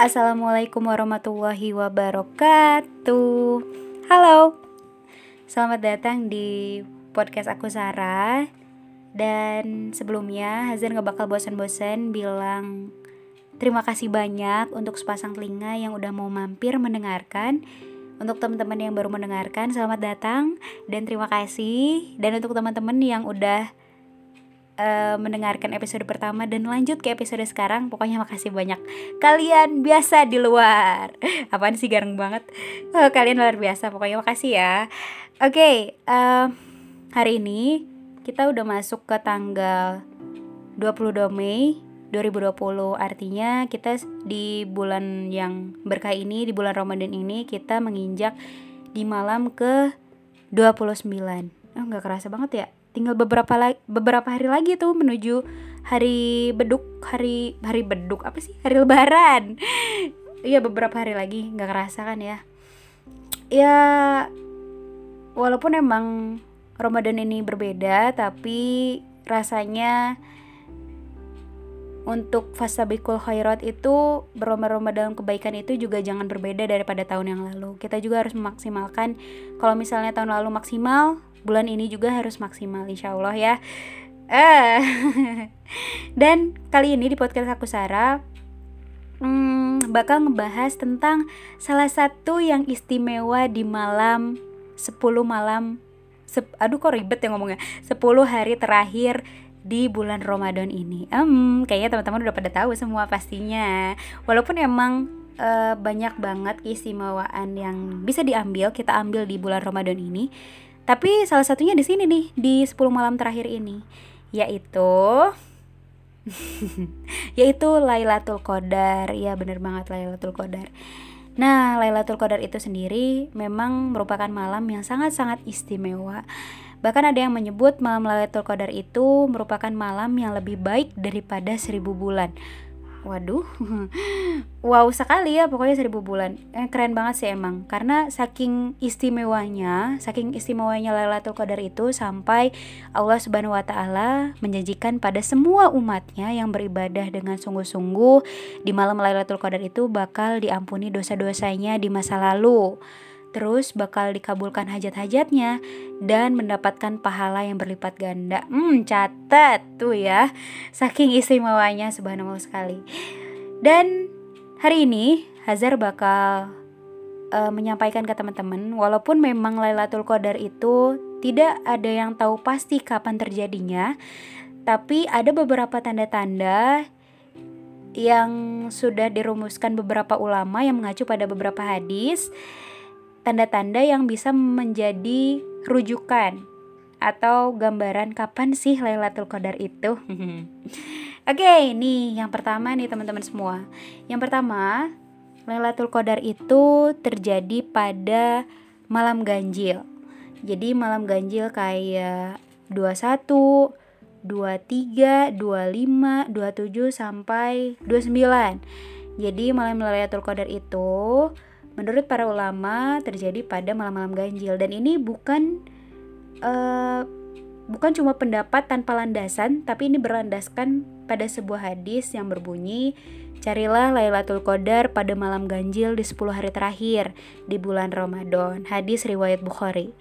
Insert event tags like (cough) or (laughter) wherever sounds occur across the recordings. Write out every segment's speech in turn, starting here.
Assalamualaikum warahmatullahi wabarakatuh. Halo. Selamat datang di podcast aku Sarah. Dan sebelumnya Hazan gak bakal bosan-bosan bilang Terima kasih banyak untuk sepasang telinga yang udah mau mampir mendengarkan. Untuk teman-teman yang baru mendengarkan selamat datang. Dan terima kasih. Dan untuk teman-teman yang udah uh, mendengarkan episode pertama dan lanjut ke episode sekarang. Pokoknya makasih banyak. Kalian biasa di luar. (laughs) Apaan sih garang banget? Uh, kalian luar biasa. Pokoknya makasih ya. Oke, okay, uh, hari ini kita udah masuk ke tanggal 22 Mei 2020 artinya kita di bulan yang berkah ini di bulan Ramadan ini kita menginjak di malam ke 29 oh nggak kerasa banget ya tinggal beberapa la beberapa hari lagi tuh menuju hari beduk hari hari beduk apa sih? Hari lebaran. (laughs) Iya beberapa hari lagi nggak kerasa kan ya. Ya walaupun emang Ramadan ini berbeda tapi rasanya untuk fasabikul khairat itu berlomba-lomba dalam kebaikan itu juga jangan berbeda daripada tahun yang lalu. Kita juga harus memaksimalkan. Kalau misalnya tahun lalu maksimal, bulan ini juga harus maksimal insya Allah ya. Eh (laughs) dan kali ini di podcast aku Sarah hmm, bakal ngebahas tentang salah satu yang istimewa di malam 10 malam sep, aduh kok ribet ya ngomongnya? 10 hari terakhir di bulan Ramadan ini. Um, kayaknya teman-teman udah pada tahu semua pastinya. Walaupun emang uh, banyak banget keistimewaan yang bisa diambil, kita ambil di bulan Ramadan ini. Tapi salah satunya di sini nih di 10 malam terakhir ini yaitu (laughs) yaitu Lailatul Qadar. Ya bener banget Lailatul Qadar. Nah, Lailatul Qadar itu sendiri memang merupakan malam yang sangat-sangat istimewa. Bahkan ada yang menyebut malam Lailatul Qadar itu merupakan malam yang lebih baik daripada seribu bulan. Waduh, (laughs) wow sekali ya pokoknya seribu bulan. Eh, keren banget sih emang, karena saking istimewanya, saking istimewanya Lailatul Qadar itu sampai Allah Subhanahu Wa Taala menjanjikan pada semua umatnya yang beribadah dengan sungguh-sungguh di malam Lailatul Qadar itu bakal diampuni dosa-dosanya di masa lalu terus bakal dikabulkan hajat-hajatnya dan mendapatkan pahala yang berlipat ganda. Hmm, catat tuh ya. Saking istimewanya subhanallah sekali. Dan hari ini Hazar bakal uh, menyampaikan ke teman-teman walaupun memang Lailatul Qadar itu tidak ada yang tahu pasti kapan terjadinya, tapi ada beberapa tanda-tanda yang sudah dirumuskan beberapa ulama yang mengacu pada beberapa hadis tanda-tanda yang bisa menjadi rujukan atau gambaran kapan sih Lailatul Qadar itu. (laughs) Oke, okay, nih yang pertama nih teman-teman semua. Yang pertama, Lailatul Qadar itu terjadi pada malam ganjil. Jadi malam ganjil kayak 21, 23, 25, 27 sampai 29. Jadi malam Lailatul Qadar itu menurut para ulama terjadi pada malam-malam ganjil dan ini bukan uh, bukan cuma pendapat tanpa landasan tapi ini berlandaskan pada sebuah hadis yang berbunyi Carilah Lailatul Qadar pada malam ganjil di 10 hari terakhir di bulan Ramadan. Hadis riwayat Bukhari.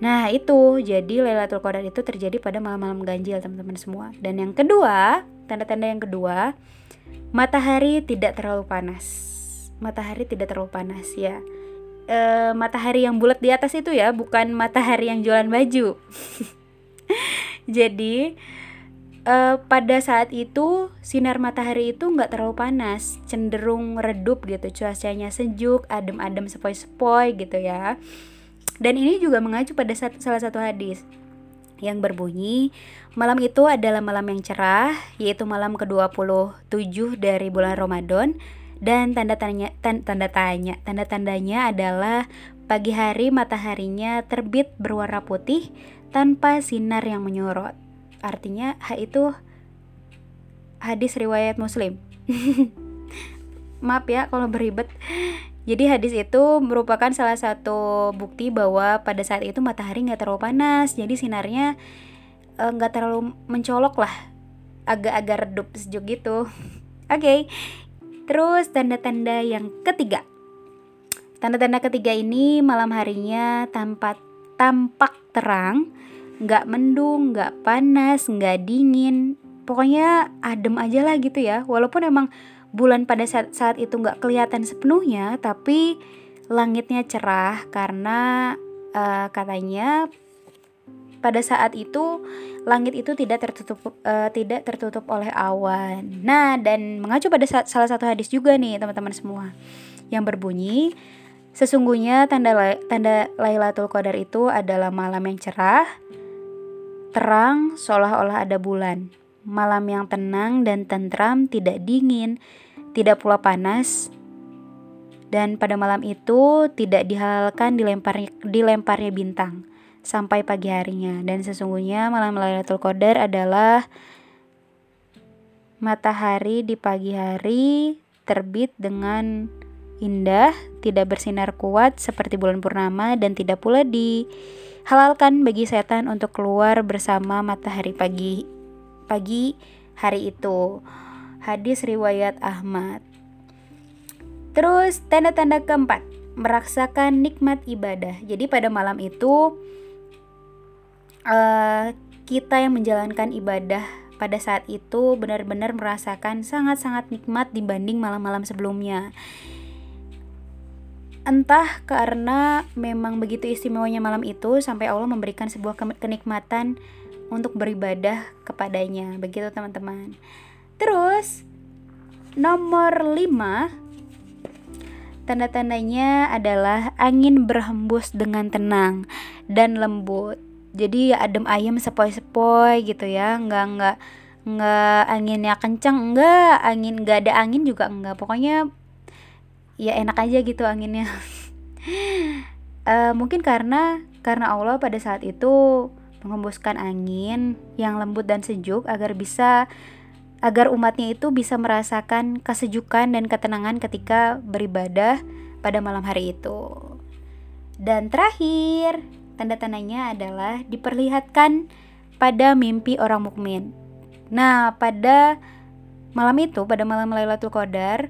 Nah, itu jadi Lailatul Qadar itu terjadi pada malam-malam ganjil, teman-teman semua. Dan yang kedua, tanda-tanda yang kedua, matahari tidak terlalu panas matahari tidak terlalu panas ya. E, matahari yang bulat di atas itu ya bukan matahari yang jualan baju. (laughs) Jadi e, pada saat itu sinar matahari itu nggak terlalu panas cenderung redup gitu cuacanya sejuk adem-adem sepoi-sepoi gitu ya. Dan ini juga mengacu pada salah satu hadis yang berbunyi malam itu adalah malam yang cerah yaitu malam ke-27 dari bulan Ramadan dan tanda tanya tan, tanda tanya tanda tandanya adalah pagi hari mataharinya terbit berwarna putih tanpa sinar yang menyorot. Artinya ha itu hadis riwayat muslim. (laughs) Maaf ya kalau beribet. Jadi hadis itu merupakan salah satu bukti bahwa pada saat itu matahari nggak terlalu panas. Jadi sinarnya eh, nggak uh, terlalu mencolok lah. Agak-agak redup sejuk gitu. (laughs) Oke. okay Terus tanda-tanda yang ketiga. Tanda-tanda ketiga ini malam harinya tampak tampak terang, nggak mendung, nggak panas, nggak dingin, pokoknya adem aja lah gitu ya. Walaupun emang bulan pada saat, saat itu nggak kelihatan sepenuhnya, tapi langitnya cerah karena uh, katanya pada saat itu langit itu tidak tertutup uh, tidak tertutup oleh awan. Nah, dan mengacu pada salah satu hadis juga nih teman-teman semua yang berbunyi sesungguhnya tanda tanda Lailatul Qadar itu adalah malam yang cerah, terang seolah-olah ada bulan. Malam yang tenang dan tentram, tidak dingin, tidak pula panas. Dan pada malam itu tidak dihalalkan dilemparnya, dilemparnya bintang sampai pagi harinya. Dan sesungguhnya malam Lailatul Qadar adalah matahari di pagi hari terbit dengan indah, tidak bersinar kuat seperti bulan purnama dan tidak pula dihalalkan bagi setan untuk keluar bersama matahari pagi pagi hari itu. Hadis riwayat Ahmad. Terus tanda-tanda keempat, merasakan nikmat ibadah. Jadi pada malam itu uh, kita yang menjalankan ibadah pada saat itu benar-benar merasakan sangat-sangat nikmat dibanding malam-malam sebelumnya. Entah karena memang begitu istimewanya malam itu sampai Allah memberikan sebuah kenikmatan untuk beribadah kepadanya. Begitu teman-teman. Terus nomor 5 tanda-tandanya adalah angin berhembus dengan tenang dan lembut jadi adem ayam sepoi-sepoi gitu ya. Nggak nggak nggak anginnya kencang enggak angin nggak ada angin juga enggak pokoknya ya enak aja gitu anginnya. Uh, (laughs) mungkin karena karena Allah pada saat itu mengembuskan angin yang lembut dan sejuk agar bisa agar umatnya itu bisa merasakan kesejukan dan ketenangan ketika beribadah pada malam hari itu. Dan terakhir, tanda-tandanya adalah diperlihatkan pada mimpi orang mukmin. Nah, pada malam itu, pada malam Lailatul Qadar,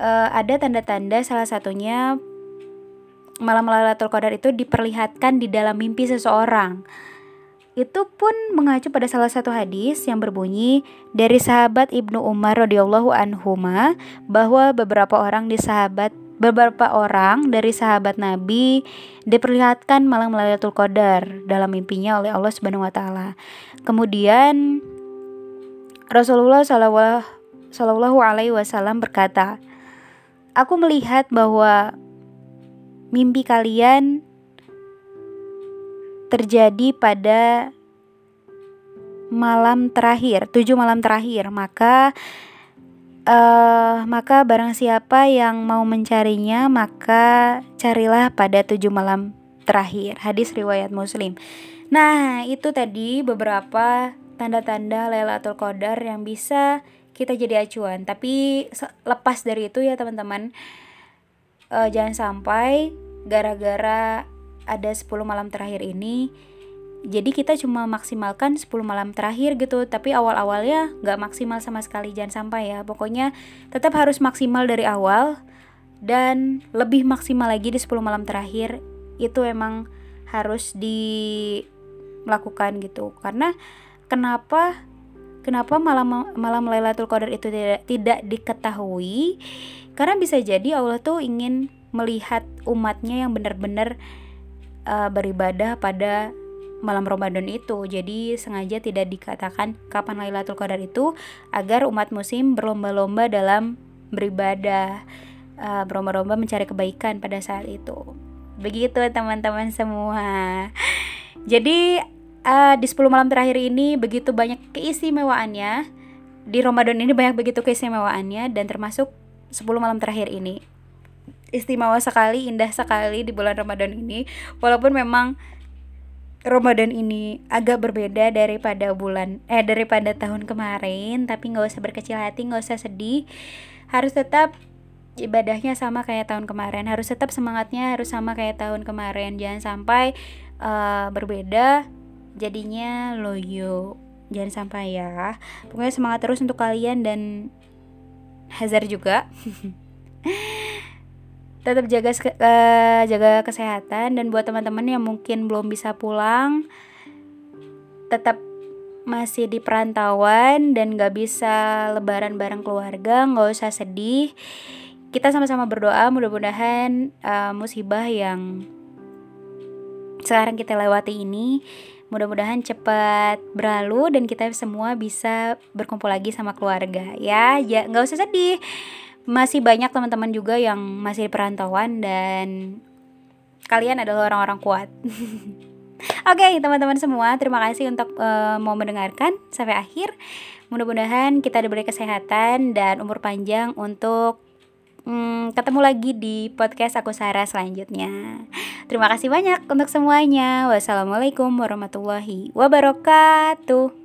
uh, ada tanda-tanda salah satunya malam Lailatul Qadar itu diperlihatkan di dalam mimpi seseorang. Itu pun mengacu pada salah satu hadis yang berbunyi dari sahabat Ibnu Umar radhiyallahu anhuma bahwa beberapa orang di sahabat beberapa orang dari sahabat Nabi diperlihatkan malam Lailatul Qadar dalam mimpinya oleh Allah Subhanahu wa taala. Kemudian Rasulullah Shallallahu alaihi wasallam berkata, aku melihat bahwa mimpi kalian terjadi pada malam terakhir, tujuh malam terakhir, maka uh, maka barang siapa yang mau mencarinya, maka carilah pada tujuh malam terakhir. Hadis riwayat Muslim. Nah, itu tadi beberapa tanda-tanda Lailatul Qadar yang bisa kita jadi acuan tapi lepas dari itu ya teman-teman uh, jangan sampai gara-gara ada 10 malam terakhir ini jadi kita cuma maksimalkan 10 malam terakhir gitu tapi awal-awalnya nggak maksimal sama sekali jangan sampai ya pokoknya tetap harus maksimal dari awal dan lebih maksimal lagi di 10 malam terakhir itu emang harus dilakukan gitu karena kenapa Kenapa malam malam Lailatul Qadar itu tidak tidak diketahui? Karena bisa jadi Allah tuh ingin melihat umatnya yang benar-benar uh, beribadah pada malam Ramadan itu. Jadi sengaja tidak dikatakan kapan Lailatul Qadar itu agar umat muslim berlomba-lomba dalam beribadah, uh, berlomba-lomba mencari kebaikan pada saat itu. Begitu teman-teman semua. Jadi uh, di 10 malam terakhir ini begitu banyak keistimewaannya di Ramadan ini banyak begitu keistimewaannya dan termasuk 10 malam terakhir ini istimewa sekali indah sekali di bulan Ramadan ini walaupun memang Ramadan ini agak berbeda daripada bulan eh daripada tahun kemarin tapi nggak usah berkecil hati nggak usah sedih. Harus tetap ibadahnya sama kayak tahun kemarin. Harus tetap semangatnya harus sama kayak tahun kemarin. Jangan sampai uh, berbeda jadinya loyo. Jangan sampai ya. Pokoknya semangat terus untuk kalian dan hazard juga (laughs) tetap jaga uh, jaga kesehatan dan buat teman-teman yang mungkin belum bisa pulang tetap masih di perantauan dan gak bisa lebaran bareng keluarga nggak usah sedih. Kita sama-sama berdoa mudah-mudahan uh, musibah yang sekarang kita lewati ini mudah-mudahan cepat berlalu dan kita semua bisa berkumpul lagi sama keluarga. Ya ya nggak usah sedih masih banyak teman-teman juga yang masih perantauan dan kalian adalah orang-orang kuat. (laughs) Oke, okay, teman-teman semua, terima kasih untuk uh, mau mendengarkan sampai akhir. Mudah-mudahan kita diberi kesehatan dan umur panjang untuk um, ketemu lagi di podcast aku Sarah selanjutnya. Terima kasih banyak untuk semuanya. Wassalamualaikum warahmatullahi wabarakatuh.